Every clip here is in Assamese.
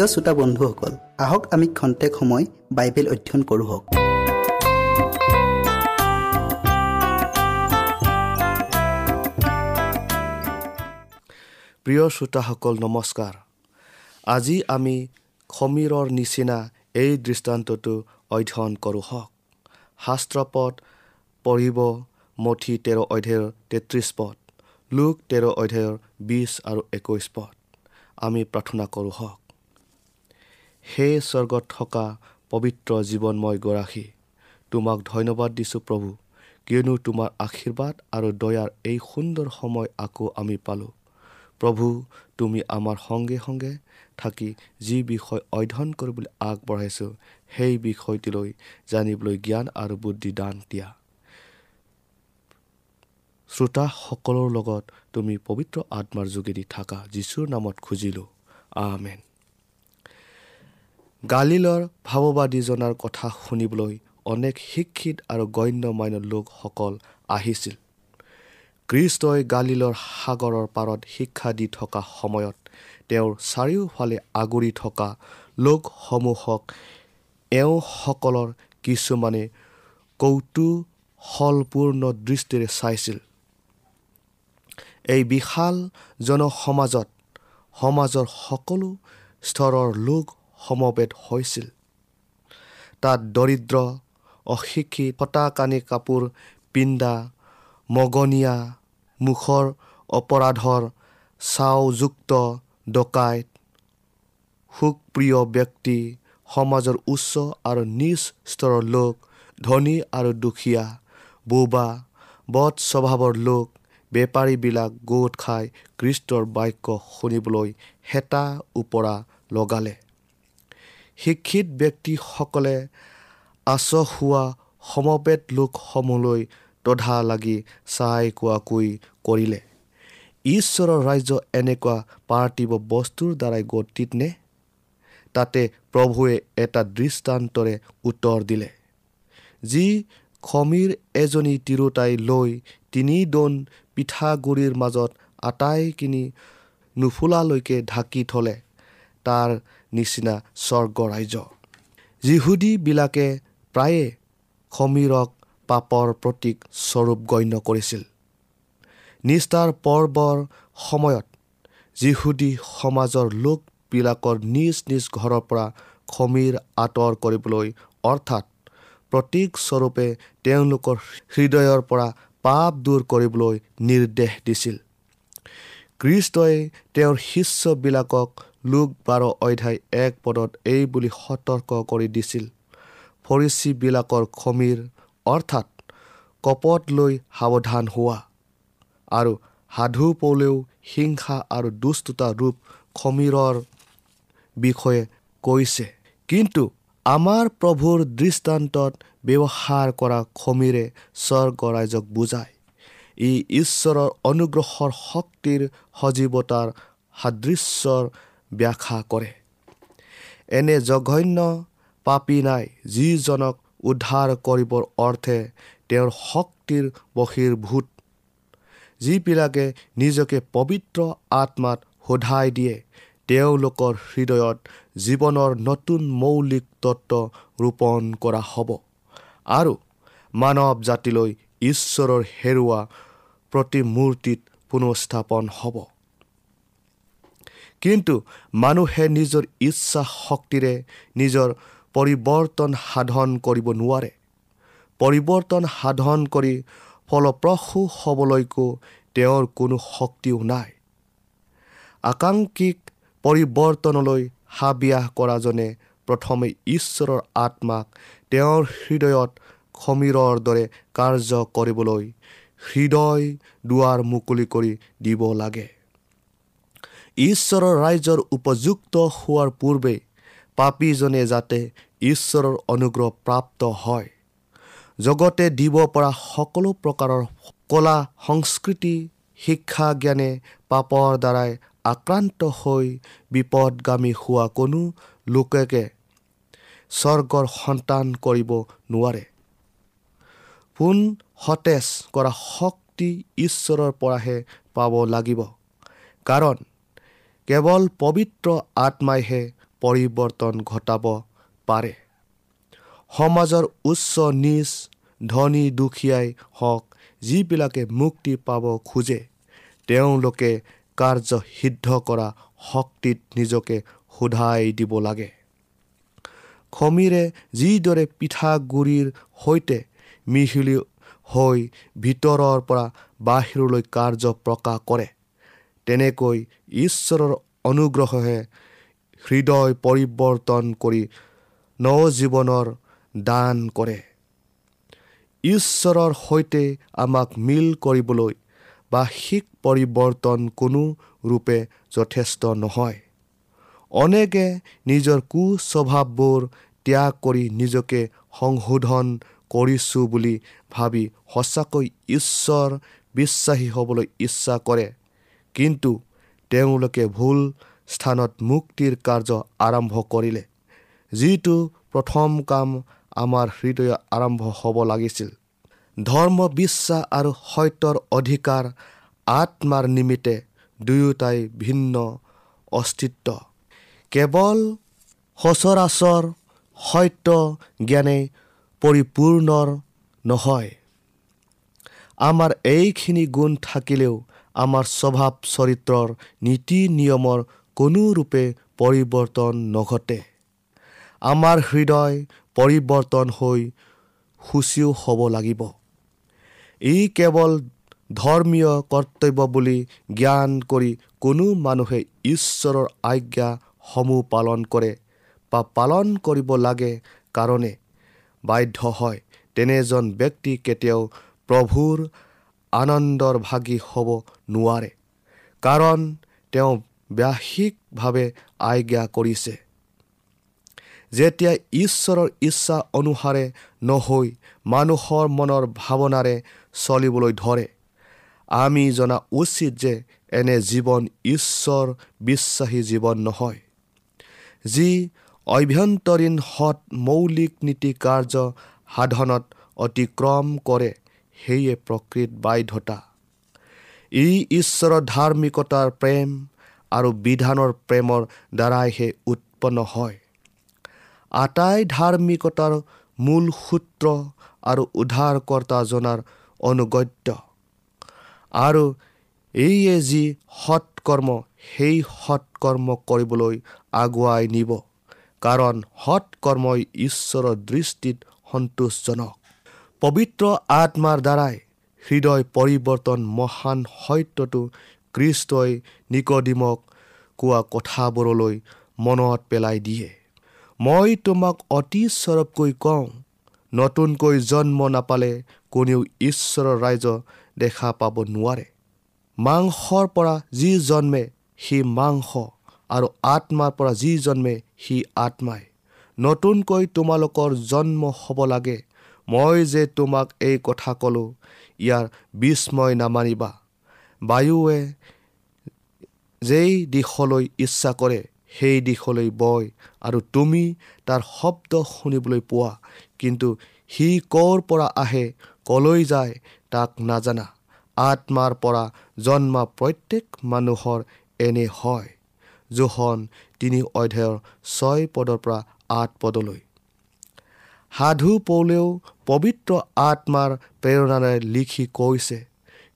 প্ৰিয় শ্ৰোতা বন্ধুসকল আহক আমি খন্তেক সময় বাইবেল অধ্যয়ন কৰোঁ প্ৰিয় শ্ৰোতাসকল নমস্কাৰ। আজি আমি সমীৰৰ নিচিনা এই দৃষ্টান্তটো অধ্যয়ন কৰোঁ হওক। শাস্ত্ৰপদ পঢ়িব মঠি তেৰ অধ্যায়ৰ তেত্ৰিছ পদ লোক তেৰ অধ্যায়ৰ বিছ আৰু একৈছ পদ। আমি প্ৰাৰ্থনা কৰোঁ হওক। সেই স্বৰ্গত থকা পবিত্ৰ জীৱনময় গৰাকী তোমাক ধন্যবাদ দিছোঁ প্ৰভু কিয়নো তোমাৰ আশীৰ্বাদ আৰু দয়াৰ এই সুন্দৰ সময় আকৌ আমি পালোঁ। প্ৰভু তুমি আমাৰ সংগে সংগে থাকি যি বিষয় অধ্যয়ন কৰিবলৈ আগবঢ়াইছোঁ সেই বিষয়টিলৈ জানিবলৈ জ্ঞান আৰু বুদ্ধি দান দিয়া। শ্ৰোতাসকলৰ লগত তুমি পবিত্ৰ আত্মাৰ যোগেদি থাকা যীশুৰ নামত খুজিলোঁ। আমেন। গালিলৰ ভাৱবাদীজনাৰ কথা শুনিবলৈ অনেক শিক্ষিত আৰু গণ্য মান্য লোকসকল আহিছিল। কৃষ্টই গালিলৰ সাগৰৰ পাৰত শিক্ষা দি থকা সময়ত তেওঁৰ চাৰিওফালে আগুৰি থকা লোকসমূহক এওঁসকলৰ কিছুমানে কৌতূহলপূৰ্ণ দৃষ্টিৰে চাইছিল। এই বিশাল জনসমাজত সমাজৰ সকলো স্তৰৰ লোক সমবেত হৈছিল। তাত দৰিদ্ৰ অশিক্ষিত ফটাকানি কাপোৰ পিন্ধা মগনীয়া মুখৰ অপৰাধৰ চাওযুক্ত ডকাইত সুখপ্ৰিয় ব্যক্তি সমাজৰ উচ্চ আৰু নিজ স্তৰৰ লোক ধনী আৰু দুখীয়া বোবা বধ স্বভাৱৰ লোক বেপাৰীবিলাক গোট খাই কৃষ্টৰ বাক্য শুনিবলৈ হেতা ওপৰা লগালে। শিক্ষিত ব্যক্তিসকলে আচহুৱা সমবেত লোকসমূহলৈ তধা লাগি চাই কোৱাকৈ কৰিলে। ঈশ্বৰৰ ৰাজ্য এনেকুৱা পাৰ্থিৱ বস্তুৰ দ্বাৰাই গঠিত নে? তাতে প্ৰভুৱে এটা দৃষ্টান্তৰে উত্তৰ দিলে। যি খমীৰ এজনী তিৰোতাই লৈ তিনি দোন পিঠাগুড়িৰ মাজত আটাইখিনি নুফুলালৈকে ঢাকি থলে তাৰ নিচিনা স্বৰ্গ ৰাজ্য যিহুদীবিলাকে প্ৰায়ে সমীৰক পাপৰ প্ৰতীক স্বৰূপ গণ্য কৰিছিল। নিষ্ঠাৰ পৰ্বৰ সময়ত যিহুদী সমাজৰ লোকবিলাকৰ নিজ নিজ ঘৰৰ পৰা সমীৰ আঁতৰ কৰিবলৈ অৰ্থাৎ প্ৰতীকস্বৰূপে তেওঁলোকৰ হৃদয়ৰ পৰা পাপ দূৰ কৰিবলৈ নিৰ্দেশ দিছিল। কৃষ্টই তেওঁৰ শিষ্যবিলাকক লোক বাৰ অধ্যায় এক পদত এই বুলি সতৰ্ক কৰি দিছিল। ফৰিচীবিলাকৰ খমীৰ অৰ্থাৎ কপট লৈ সাৱধান হোৱা আৰু সাধু পলেও হিংসা আৰু দুষ্টতা ৰূপ খমীৰৰ বিষয়ে কৈছে। কিন্তু আমাৰ প্ৰভুৰ দৃষ্টান্তত ব্যৱহাৰ কৰা খমীৰে স্বৰ্গ ৰাইজক বুজায়। ই ঈশ্বৰৰ অনুগ্ৰহৰ শক্তিৰ সজীৱতাৰ সাদৃশ্যৰ ব্যাখ্যা কৰে। এনে জঘন্য পাপী নাই যিজনক উদ্ধাৰ কৰিবৰ অৰ্থে তেওঁৰ শক্তিৰ বহিৰ্ভূত যিবিলাকে নিজকে পবিত্ৰ আত্মাত সোধাই দিয়ে তেওঁলোকৰ হৃদয়ত জীৱনৰ নতুন মৌলিক তত্ত্ব ৰোপণ কৰা হ'ব আৰু মানৱ জাতিলৈ ঈশ্বৰৰ হেৰুৱা প্ৰতিমূৰ্তিত পুনঃস্থাপন হ'ব। কিন্তু মানুহে নিজৰ ইচ্ছা শক্তিৰে নিজৰ পৰিৱৰ্তন সাধন কৰিব নোৱাৰে। পৰিৱৰ্তন সাধন কৰি ফলপ্ৰসূ হ'বলৈকো তেওঁৰ কোনো শক্তিও নাই। আকাংক্ষিক পৰিৱৰ্তনলৈ হাবিয়াস কৰাজনে প্ৰথমে ঈশ্বৰৰ আত্মাক তেওঁৰ হৃদয়ত সমীৰৰ দৰে কাৰ্য কৰিবলৈ হৃদয় দুৱাৰ মুকলি কৰি দিব লাগে। ঈশ্বৰৰ ৰাইজৰ উপযুক্ত হোৱাৰ পূৰ্বে পাপীজনে যাতে ঈশ্বৰৰ অনুগ্ৰহ প্ৰাপ্ত হয়। জগতে দিব পৰা সকলো প্ৰকাৰৰ কলা সংস্কৃতি শিক্ষা জ্ঞানে পাপৰ দ্বাৰাই আক্ৰান্ত হৈ বিপদগামী হোৱা কোনো লোককে স্বৰ্গৰ সন্তান কৰিব নোৱাৰে। পোন সতেজ কৰা শক্তি ঈশ্বৰৰ পৰাহে পাব লাগিব। কাৰণ কেৱল পবিত্ৰ আত্মাইহে পৰিৱৰ্তন ঘটাব পাৰে। সমাজৰ উচ্চ নিজ ধনী দুখীয়াই হওক যিবিলাকে মুক্তি পাব খোজে তেওঁলোকে কাৰ্য সিদ্ধ কৰা শক্তিত নিজকে সোধাই দিব লাগে। খমিৰে যিদৰে পিঠাগুড়িৰ সৈতে মিহলি হৈ ভিতৰৰ পৰা বাহিৰলৈ কাৰ্য প্ৰকাশ কৰে তেনেকৈ ঈশ্বৰৰ অনুগ্ৰহে হৃদয় পৰিৱৰ্তন কৰি নজীৱনৰ দান কৰে। ঈশ্বৰৰ সৈতে আমাক মিল কৰিবলৈ বাৰ্ষিক পৰিৱৰ্তন কোনো ৰূপে যথেষ্ট নহয়। অনেকে নিজৰ কুস্বভাৱবোৰ ত্যাগ কৰি নিজকে সংশোধন কৰিছোঁ বুলি ভাবি সঁচাকৈ ঈশ্বৰ বিশ্বাসী হ'বলৈ ইচ্ছা কৰে। কিন্তু তেওঁলোকে ভুল স্থানত মুক্তিৰ কাৰ্য আৰম্ভ কৰিলে যিটো প্ৰথম কাম আমাৰ হৃদয় আৰম্ভ হ'ব লাগিছিল। ধৰ্ম বিশ্বাস আৰু সত্যৰ অধিকাৰ আত্মাৰ নিমিত্তে দুয়োটাই ভিন্ন অস্তিত্ব। কেৱল সচৰাচৰ সত্য জ্ঞানে পৰিপূৰ্ণৰ নহয়। আমাৰ এইখিনি গুণ থাকিলেও আমাৰ স্বভাৱ চৰিত্ৰৰ নীতি নিয়মৰ কোনো ৰূপে পৰিৱৰ্তন নঘটে। আমাৰ হৃদয় পৰিৱৰ্তন হৈ সূচীও হ'ব লাগিব। ই কেৱল ধৰ্মীয় কৰ্তব্য বুলি জ্ঞান কৰি কোনো মানুহে ঈশ্বৰৰ আজ্ঞাসমূহ পালন কৰে বা পালন কৰিব লাগে কাৰণে বাধ্য হয়। তেনেজন ব্যক্তি কেতিয়াও প্ৰভুৰ আনন্দৰ ভাগী হ'ব নোৱাৰে। কাৰণ তেওঁ ব্যাসিকভাৱে আজ্ঞা কৰিছে। যেতিয়া ঈশ্বৰৰ ইচ্ছা অনুসাৰে নহৈ মানুহৰ মনৰ ভাৱনাৰে চলিবলৈ ধৰে আমি জনা উচিত যে এনে জীৱন ঈশ্বৰ বিশ্বাসী জীৱন নহয়। যি অভ্যন্তৰীণ সৎ মৌলিক নীতি কাৰ্য সাধনত অতিক্ৰম কৰে সেয়ে প্ৰকৃত বাধ্যতা। ই ঈশ্বৰৰ ধাৰ্মিকতাৰ প্ৰেম আৰু বিধানৰ প্ৰেমৰ দ্বাৰাইহে উৎপন্ন হয়। আটাই ধাৰ্মিকতাৰ মূল সূত্ৰ আৰু উদ্ধাৰকৰ্তা জনাৰ অনুগত্য। আৰু এইয়ে যি সৎকৰ্ম সেই সৎকৰ্ম কৰিবলৈ আগুৱাই নিব। কাৰণ সৎকৰ্মই ঈশ্বৰৰ দৃষ্টিত সন্তোষজনক। পবিত্ৰ আত্মাৰ দ্বাৰাই হৃদয় পৰিৱৰ্তন মহান সত্যটো কৃষ্টই নিকডিমক কোৱা কথাবোৰলৈ মনত পেলাই দিয়ে। মই তোমাক অতি স্বৰূপকৈ কওঁ নতুনকৈ জন্ম নাপালে কোনেও ঈশ্বৰৰ ৰাইজ দেখা পাব নোৱাৰে। মাংসৰ পৰা যি জন্মে সি মাংস আৰু আত্মাৰ পৰা যি জন্মে সি আত্মাই। নতুনকৈ তোমালোকৰ জন্ম হ'ব লাগে মই যে তোমাক এই কথা ক'লোঁ ইয়াৰ বিস্ময় নামানিবা। বায়ুৱে যেই দিশলৈ ইচ্ছা কৰে সেই দিশলৈ বয় আৰু তুমি তাৰ শব্দ শুনিবলৈ পোৱা কিন্তু সি ক'ৰ পৰা আহে কলৈ যায় তাক নাজানা। আত্মাৰ পৰা জন্মা প্ৰত্যেক মানুহৰ এনে হয় জোহন তিনি অধ্যায়ৰ ছয় পদৰ পৰা আঠ পদলৈ। সাধু পৌলেও পবিত্ৰ আত্মাৰ প্ৰেৰণাৰে লিখি কৈছে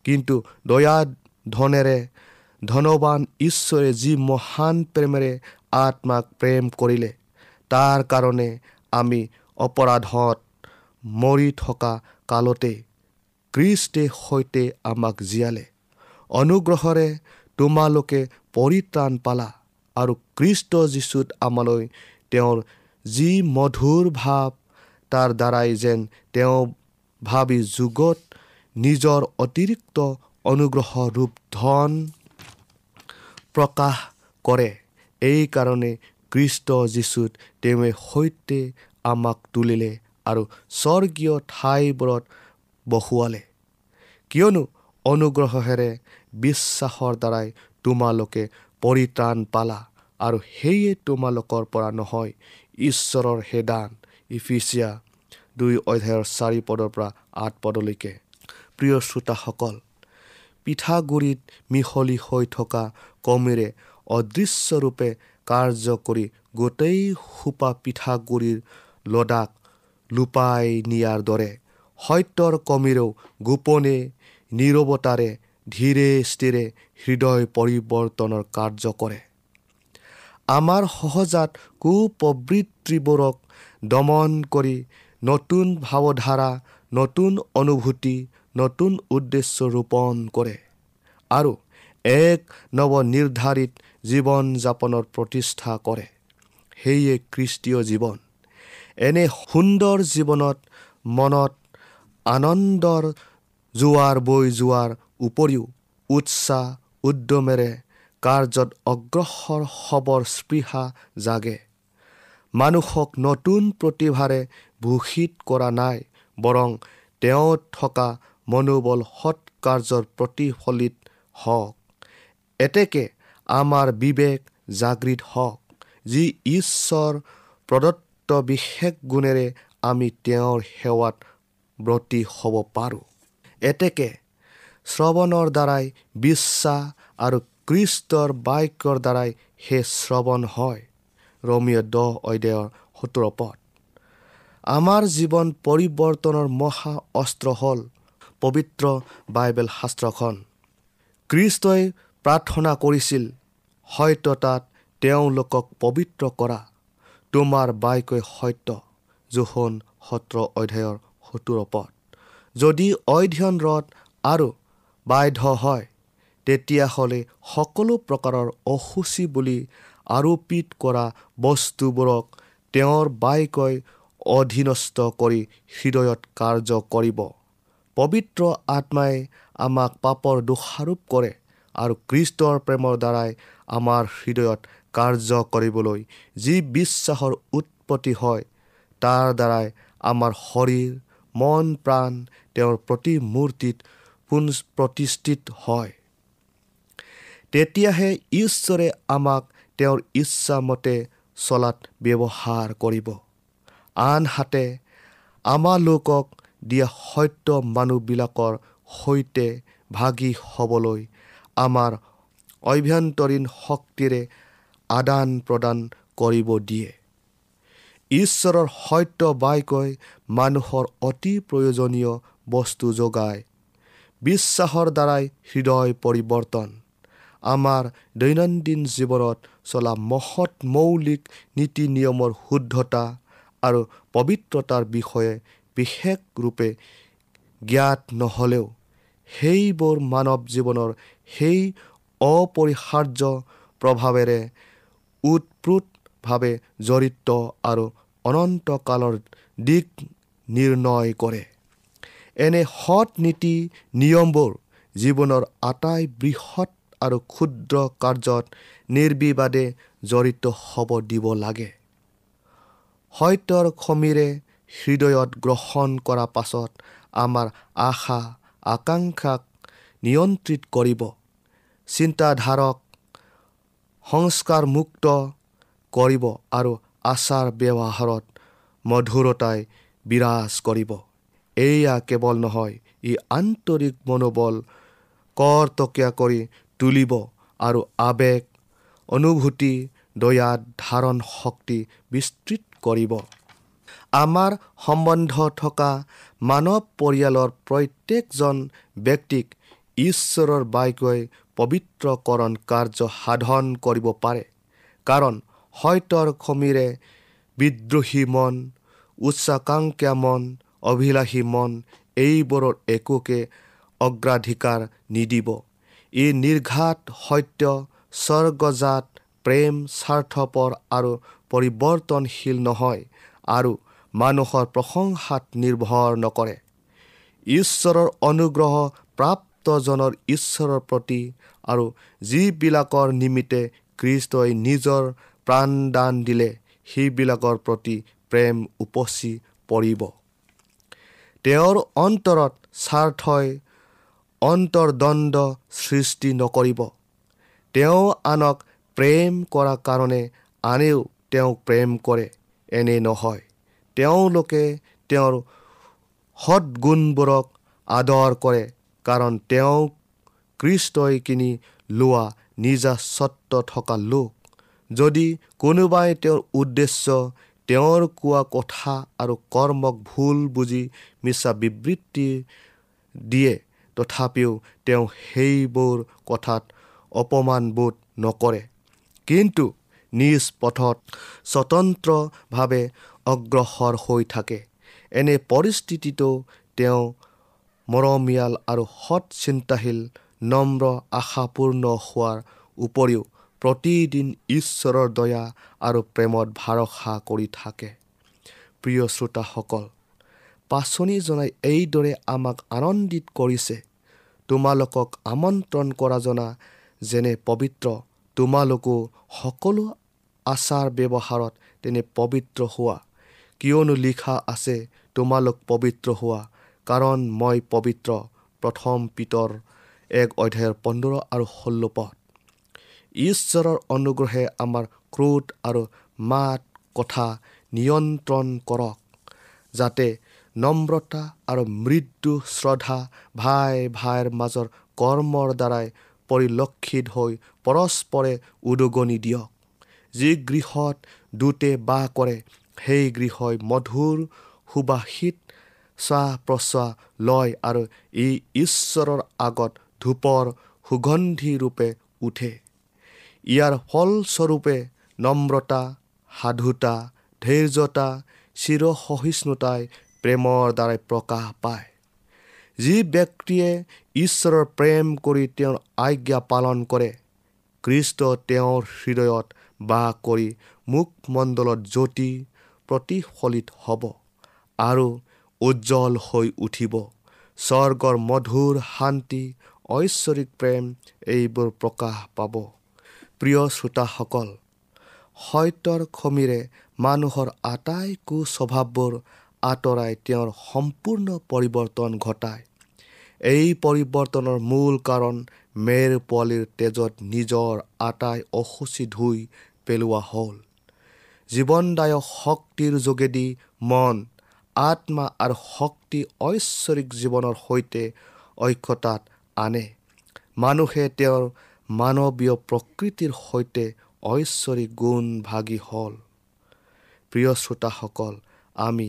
কিন্তু দয়া ধনেৰে ধনবান ঈশ্বৰে যি মহান প্ৰেমেৰে আত্মাক প্ৰেম কৰিলে তাৰ কাৰণে আমি অপৰাধত মৰি থকা কালতে কৃষ্টে সৈতে আমাক জীয়ালে। অনুগ্ৰহেৰে তোমালোকে পৰিত্ৰাণ পালা আৰু কৃষ্ট যীশুত আমালৈ তেওঁৰ যি মধুৰ ভাৱ তাৰ দ্বাৰাই যেন তেওঁ ভাবি যুগত নিজৰ অতিৰিক্ত অনুগ্ৰহ ৰূপ ধন প্ৰকাশ কৰে। এইকাৰণে কৃষ্ট যীশুত তেওঁৱে সৈতে আমাক তুলিলে আৰু স্বৰ্গীয় ঠাইবোৰত বসুৱালে। কিয়নো অনুগ্ৰহেৰে বিশ্বাসৰ দ্বাৰাই তোমালোকে পৰিত্ৰাণ পালা আৰু সেয়ে তোমালোকৰ পৰা নহয় ঈশ্বৰৰ হেদান। ইফিচিয়া দুই অধ্যায়ৰ চাৰি পদৰ পৰা আঠ পদলৈকে। প্ৰিয় শ্ৰোতাসকল পিঠাগুৰিত মিহলি হৈ থকা কমেৰে অদৃশ্যৰূপে কাৰ্য কৰি গোটেই সোপা পিঠাগুড়িৰ লদাক লুপাই নিয়াৰ দৰে সত্যৰ কমিৰেও গোপনে নীৰৱতাৰে ধীৰে স্থিৰে হৃদয় পৰিৱৰ্তনৰ কাৰ্য কৰে। আমাৰ সহজাত কুপ্ৰবৃত্তিবোৰক দমন কৰি নতুন ভাৱধাৰা নতুন অনুভূতি নতুন উদ্দেশ্য ৰোপণ কৰে আৰু এক নৱ নিৰ্ধাৰিত জীৱন যাপনৰ প্ৰতিষ্ঠা কৰে। সেয়ে খ্ৰীষ্টীয় জীৱন এনে সুন্দৰ জীৱনত মনত আনন্দৰ জোৱাৰ বৈ যোৱাৰ উপৰিও উৎসাহ উদ্যমেৰে কাৰ্যত অগ্ৰসৰ হবৰ স্পৃহা জাগে। মানুহক নতুন প্ৰতিভাৰে ভূষিত কৰা নাই বৰং তেওঁত থকা মনোবল সৎকাৰ্যৰ প্ৰতিফলিত হওক। এতেকে আমাৰ বিবেক জাগৃত হওক যি ঈশ্বৰ প্ৰদত্ত বিশেষ গুণেৰে আমি তেওঁৰ সেৱাত ব্ৰতী হ'ব পাৰোঁ। এতেকে শ্ৰৱণৰ দ্বাৰাই বিশ্বাস আৰু কৃষ্টৰ বাক্যৰ দ্বাৰাই সেই শ্ৰৱণ হয়। ৰমীয় দহ অধ্যায়ৰ সোতৰ পদ। আমাৰ জীৱন পৰিৱৰ্তনৰ মহা অস্ত্ৰ হ'ল পবিত্ৰ বাইবেল শাস্ত্ৰখন। কৃষ্টই প্ৰাৰ্থনা কৰিছিল সত্যতাত তেওঁলোকক পবিত্ৰ কৰা তোমাৰ বাইকৈ সত্য। জোহন সত্ৰ অধ্যায়ৰ সোতৰ পদ। যদি অধ্যয়নৰত আৰু বাধ্য হয় তেতিয়াহ'লে সকলো প্ৰকাৰৰ অসুচি বুলি আৰোপিত কৰা বস্তুবোৰক তেওঁৰ বাইকৈ অধীনস্থ কৰি হৃদয়ত কাৰ্য কৰিব। পবিত্ৰ আত্মাই আমাক পাপৰ দোষাৰোপ কৰে আৰু কৃষ্টৰ প্ৰেমৰ দ্বাৰাই আমাৰ হৃদয়ত কাৰ্য কৰিবলৈ যি বিশ্বাসৰ উৎপত্তি হয় তাৰ দ্বাৰাই আমাৰ শৰীৰ মন প্ৰাণ তেওঁৰ প্ৰতিমূৰ্তিত পোন প্ৰতিষ্ঠিত হয়। তেতিয়াহে ঈশ্বৰে আমাক তেওঁৰ ইচ্ছামতে চলাত ব্যৱহাৰ কৰিব। আনহাতে আমালোকক দিয়া সত্য মানুহবিলাকৰ সৈতে ভাগি হ'বলৈ আমাৰ অভ্যন্তৰীণ শক্তিৰে আদান প্ৰদান কৰিব দিয়ে। ঈশ্বৰৰ সত্য বাক্যই মানুহৰ অতি প্ৰয়োজনীয় বস্তু যোগায়। বিশ্বাসৰ দ্বাৰাই হৃদয় পৰিৱৰ্তন। আমাৰ দৈনন্দিন জীৱনত চলা মহৎ মৌলিক নীতি নিয়মৰ শুদ্ধতা আৰু পবিত্ৰতাৰ বিষয়ে বিশেষ ৰূপে জ্ঞাত নহ'লেও সেইবোৰ মানৱ জীৱনৰ সেই অপৰিহাৰ্য প্ৰভাৱেৰে ওতপ্ৰোতভাৱে জড়িত আৰু অনন্তকালৰ দিশ নিৰ্ণয় কৰে। এনে সৎ নীতি নিয়মবোৰ জীৱনৰ আটাই বৃহৎ আৰু ক্ষুদ্ৰ কাৰ্যত নিৰ্বিবাদে জড়িত হ'ব দিব লাগে। সত্যৰ খমিৰে হৃদয়ত গ্ৰহণ কৰা পাছত আমাৰ আশা আকাংক্ষাক নিয়ন্ত্ৰিত কৰিব। চিন্তাধাৰক সংস্কাৰমুক্ত কৰিব আৰু আচাৰ ব্যৱহাৰত মধুৰতাই বিৰাজ কৰিব। এয়া কেৱল নহয় ই আন্তৰিক মনোবল কৰ্তকীয়া কৰি তুলিব আৰু আৱেগ অনুভূতি দয়াত ধাৰণ শক্তি বিস্তৃত কৰিব। আমাৰ সম্বন্ধ থকা মানৱ পৰিয়ালৰ প্ৰত্যেকজন ব্যক্তিক ঈশ্বৰৰ বাক্যই পবিত্ৰকৰণ কাৰ্য সাধন কৰিব পাৰে। কাৰণ সত্যৰ খমিৰে বিদ্ৰোহী মন উচ্চাকাংক্ষা মন অভিলাষী মন এইবোৰৰ একোকে অগ্ৰাধিকাৰ নিদিব। ই নিৰ্ঘাত সত্য স্বৰ্গজাত প্ৰেম স্বাৰ্থপৰ আৰু পৰিৱৰ্তনশীল নহয় আৰু মানুহৰ প্ৰশংসাত নিৰ্ভৰ নকৰে। ঈশ্বৰৰ অনুগ্ৰহ প্ৰাপ্তজনৰ ঈশ্বৰৰ প্ৰতি আৰু যিবিলাকৰ নিমিত্তে কৃষ্টই নিজৰ প্ৰাণদান দিলে সেইবিলাকৰ প্ৰতি প্ৰেম উপচি পৰিব। তেওঁৰ অন্তৰত স্বাৰ্থই অন্তৰ্দ্বন্দ্ব সৃষ্টি নকৰিব। তেওঁ আনক প্ৰেম কৰা কাৰণে আনেও তেওঁক প্ৰেম কৰে এনে নহয়। তেওঁলোকে তেওঁৰ সৎগুণবোৰক আদৰ কৰে কাৰণ তেওঁক কৃষ্টই কিনি লোৱা নিজা স্বত্ব থকা লোক। যদি কোনোবাই তেওঁৰ উদ্দেশ্য তেওঁৰ কোৱা কথা আৰু কৰ্মক ভুল বুজি মিছা বিবৃতি দিয়ে তথাপিও তেওঁ সেইবোৰ কথাত অপমানবোধ নকৰে। কিন্তু নিজ পথত স্বতন্ত্ৰভাৱে অগ্ৰসৰ হৈ থাকে। এনে পৰিস্থিতিটো তেওঁ মৰমীয়াল আৰু সৎ চিন্তাশীল নম্ৰ আশাপূৰ্ণ হোৱাৰ উপৰিও প্ৰতিদিন ঈশ্বৰৰ দয়া আৰু প্ৰেমত ভৰসা কৰি থাকে। প্ৰিয় শ্ৰোতাসকল পাচনি জনাই এইদৰে আমাক আনন্দিত কৰিছে। তোমালোকক আমন্ত্ৰণ কৰা জনা যেনে পবিত্ৰ তোমালোকো সকলো আচাৰ ব্যৱহাৰত তেনে পবিত্ৰ হোৱা। কিয়নো লিখা আছে তোমালোক পবিত্ৰ হোৱা কাৰণ মই পবিত্ৰ প্ৰথম পিতৰ এক অধ্যায়ৰ পোন্ধৰ আৰু ষোল্ল পথ ঈশ্বৰৰ অনুগ্ৰহে আমাৰ ক্ৰোধ আৰু মাত কথা নিয়ন্ত্ৰণ কৰক যাতে নম্ৰতা আৰু মৃদু শ্ৰদ্ধা ভাই ভাইৰ মাজৰ কৰ্মৰ দ্বাৰাই পৰিলক্ষিত হৈ পৰস্পৰে উদগনি দিয়ক। যি গৃহত দুটে বাস কৰে সেই গৃহই মধুৰ সুবাসিত শ্বাস প্ৰশ্বাস লয় আৰু ই ঈশ্বৰৰ আগত ধূপৰ সুগন্ধি ৰূপে উঠে। ইয়াৰ ফলস্বৰূপে নম্ৰতা সাধুতা ধৈৰ্যতা চিৰসহিষ্ণুতাই প্ৰেমৰ দ্বাৰাই প্ৰকাশ পায়। যি ব্যক্তিয়ে ঈশ্বৰৰ প্ৰেম কৰি তেওঁৰ আজ্ঞা পালন কৰে কৃষ্ট তেওঁৰ হৃদয়ত বাস কৰি মুখমণ্ডলত জ্যোতি প্ৰতিফলিত হ'ব আৰু উজ্জ্বল হৈ উঠিব। স্বৰ্গৰ মধুৰ শান্তি ঐশ্বৰিক প্ৰেম এইবোৰ প্ৰকাশ পাব। প্ৰিয় শ্ৰোতাসকল সত্যৰ খমিৰে মানুহৰ আটাইকো স্বভাৱবোৰ আঁতৰাই তেওঁৰ সম্পূৰ্ণ পৰিৱৰ্তন ঘটায়। এই পৰিৱৰ্তনৰ মূল কাৰণ মেৰ পোৱালিৰ তেজত নিজৰ আটাই অসুচি ধুই পেলোৱা হ'ল। জীৱনদায়ক শক্তিৰ যোগেদি মন আত্মা আৰু শক্তি ঐশ্বৰিক জীৱনৰ সৈতে ঐক্যতাত আনে। মানুহে তেওঁৰ মানৱীয় প্ৰকৃতিৰ সৈতে ঐশ্বৰিক গুণ ভাগি হ'ল। প্ৰিয় শ্ৰোতাসকল আমি